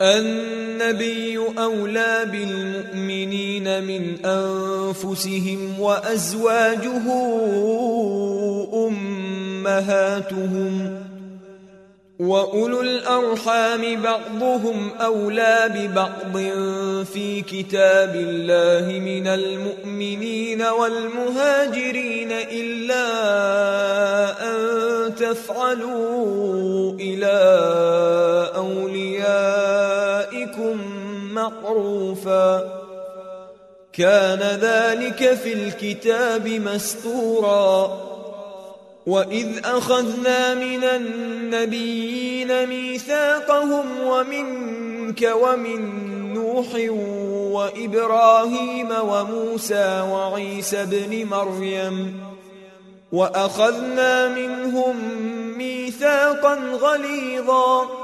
النبي أولى بالمؤمنين من أنفسهم وأزواجه أمهاتهم وأولو الأرحام بعضهم أولى ببعض في كتاب الله من المؤمنين والمهاجرين إلا أن تفعلوا إلى معروفا. كان ذلك في الكتاب مستورا. وإذ أخذنا من النبيين ميثاقهم ومنك ومن نوح وإبراهيم وموسى وعيسى بن مريم. وأخذنا منهم ميثاقا غليظا.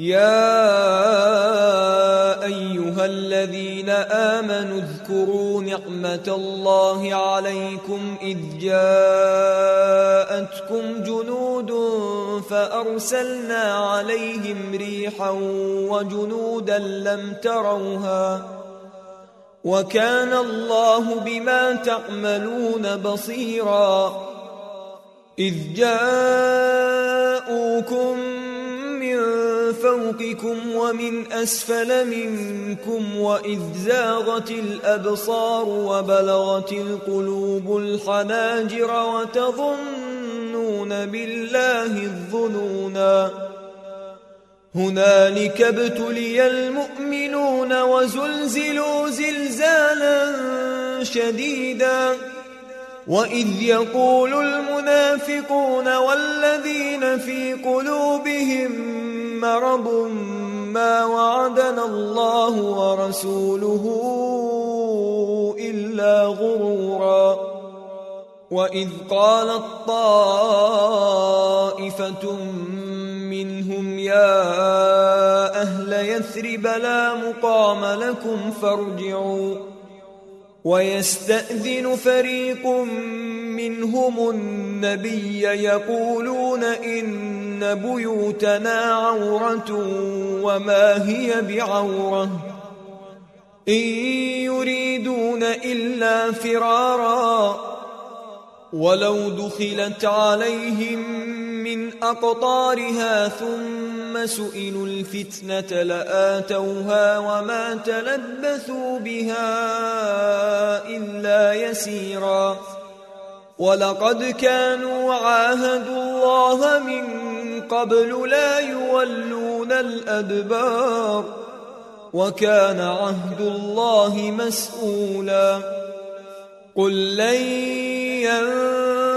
يا أيها الذين آمنوا اذكروا نعمة الله عليكم إذ جاءتكم جنود فأرسلنا عليهم ريحا وجنودا لم تروها وكان الله بما تعملون بصيرا إذ جاءوكم فوقكم ومن أسفل منكم وإذ زاغت الأبصار وبلغت القلوب الحناجر وتظنون بالله الظنونا. هنالك ابتلي المؤمنون وزلزلوا زلزالا شديدا. وإذ يقول المنافقون والذين في قلوبهم مرض ما وعدنا الله ورسوله إلا غرورا. وإذ قالت طائفة منهم يا أهل يثرب لا مقام لكم فارجعوا. ويستأذن فريق منهم النبي يقولون إن بيوتنا عورة وما هي بعورة. إن يريدون إلا فرارا. ولو دخلت عليهم أقطارها ثم سئلوا الفتنة لآتوها وما تلبثوا بها إلا يسيرا. ولقد كانوا عاهدوا الله من قبل لا يولون الأدبار. وكان عهد الله مسؤولا. قل لن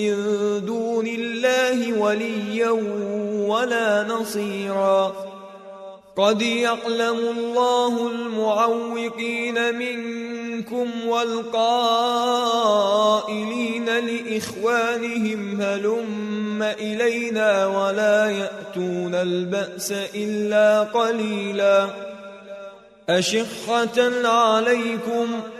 من دون الله وليا ولا نصيرا. قد يعلم الله المعوقين منكم والقائلين لإخوانهم هلم إلينا ولا يأتون البأس إلا قليلا. أشحة عليكم ۖ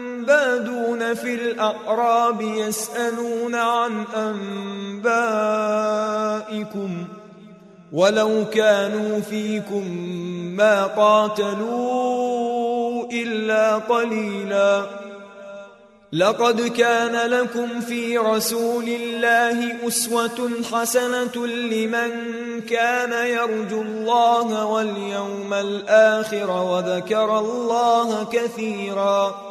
بادون في الأعراب يسألون عن أنبائكم ولو كانوا فيكم ما قاتلوا إلا قليلا. لقد كان لكم في رسول الله أسوة حسنة لمن كان يرجو الله واليوم الآخر وذكر الله كثيراً.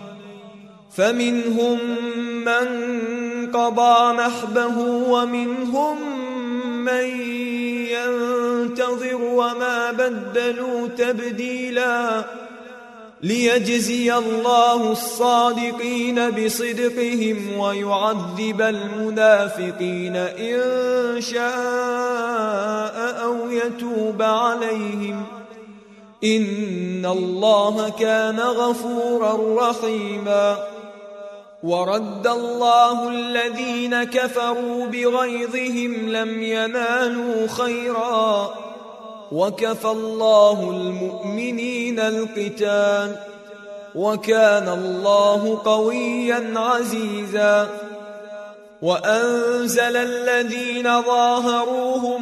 فمنهم من قضى نحبه ومنهم من ينتظر وما بدلوا تبديلا ليجزي الله الصادقين بصدقهم ويعذب المنافقين إن شاء أو يتوب عليهم. إن الله كان غفورا رحيما. ورد الله الذين كفروا بغيظهم لم ينالوا خيرا. وكفى الله المؤمنين القتال. وكان الله قويا عزيزا. وأنزل الذين ظاهروهم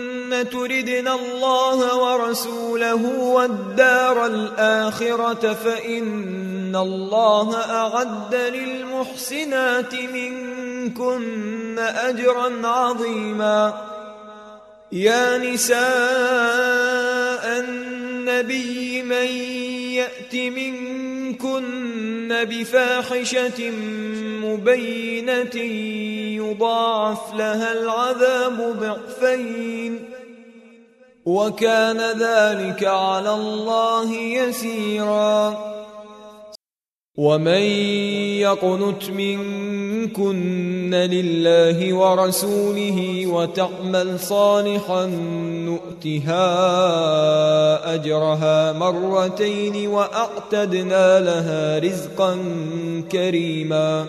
تردن الله ورسوله والدار الآخرة فإن الله أعد للمحسنات منكن أجرا عظيما. يا نساء النبي من يأت منكن بفاحشة مبينة يضاعف لها العذاب ضعفين. وكان ذلك على الله يسيرا. ومن يقنت منكن لله ورسوله وتعمل صالحا نؤتها أجرها مرتين وأعتدنا لها رزقا كريما.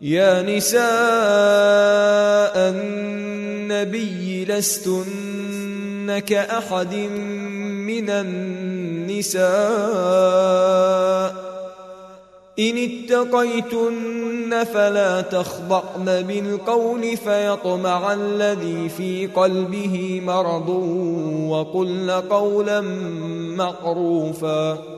يا نساء النبي لستن كأحد من النساء. إن اتقيتن فلا تخضعن بالقول فيطمع الذي في قلبه مرض وقلن قولا معروفا.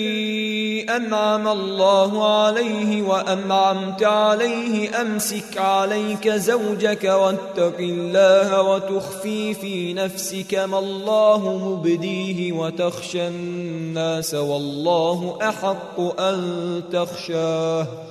أنعم الله عليه وأنعمت عليه أمسك عليك زوجك واتق الله وتخفي في نفسك ما الله مبديه وتخشى الناس والله أحق أن تخشاه.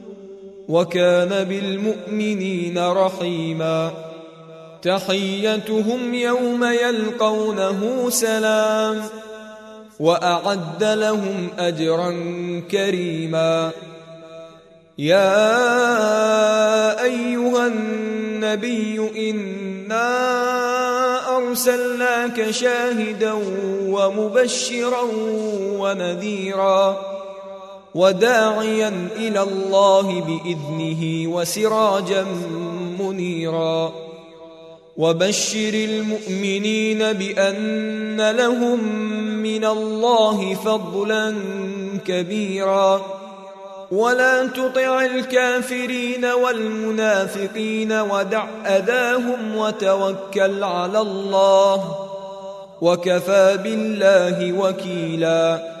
وكان بالمؤمنين رحيما. تحيتهم يوم يلقونه سلام. وأعد لهم أجرا كريما. يا أيها النبي إنا أرسلناك شاهدا ومبشرا ونذيرا. وداعيا إلى الله بإذنه وسراجا منيرا. وبشر المؤمنين بأن لهم من الله فضلا كبيرا. ولا تطع الكافرين والمنافقين ودع أذاهم وتوكل على الله. وكفى بالله وكيلا.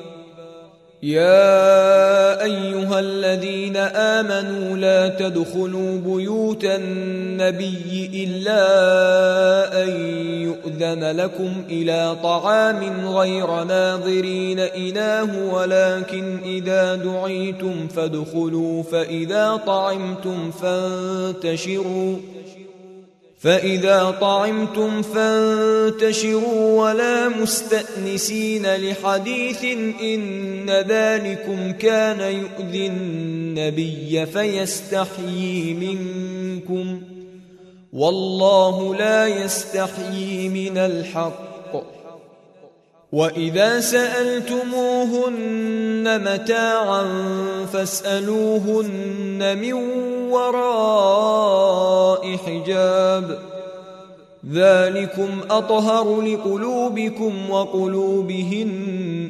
يا أيها الذين آمنوا لا تدخلوا بيوت النبي إلا أن يؤذن لكم إلى طعام غير ناظرين إناه ولكن إذا دعيتم فادخلوا فإذا طعمتم فانتشروا. فإذا طعمتم فانتشروا ولا مستأنسين لحديث إن ذلكم كان يؤذي النبي فيستحيي منكم والله لا يستحيي من الحق. وإذا سألتموهن متاعا فاسألوهن من وراء حجاب. ذلكم أطهر لقلوبكم وقلوبهن.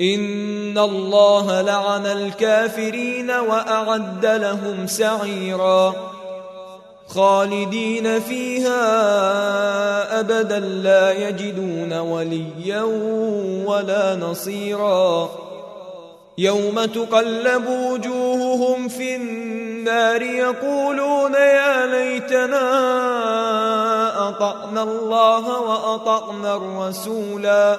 ان الله لعن الكافرين واعد لهم سعيرا خالدين فيها ابدا لا يجدون وليا ولا نصيرا يوم تقلب وجوههم في النار يقولون يا ليتنا اطعنا الله واطعنا الرسولا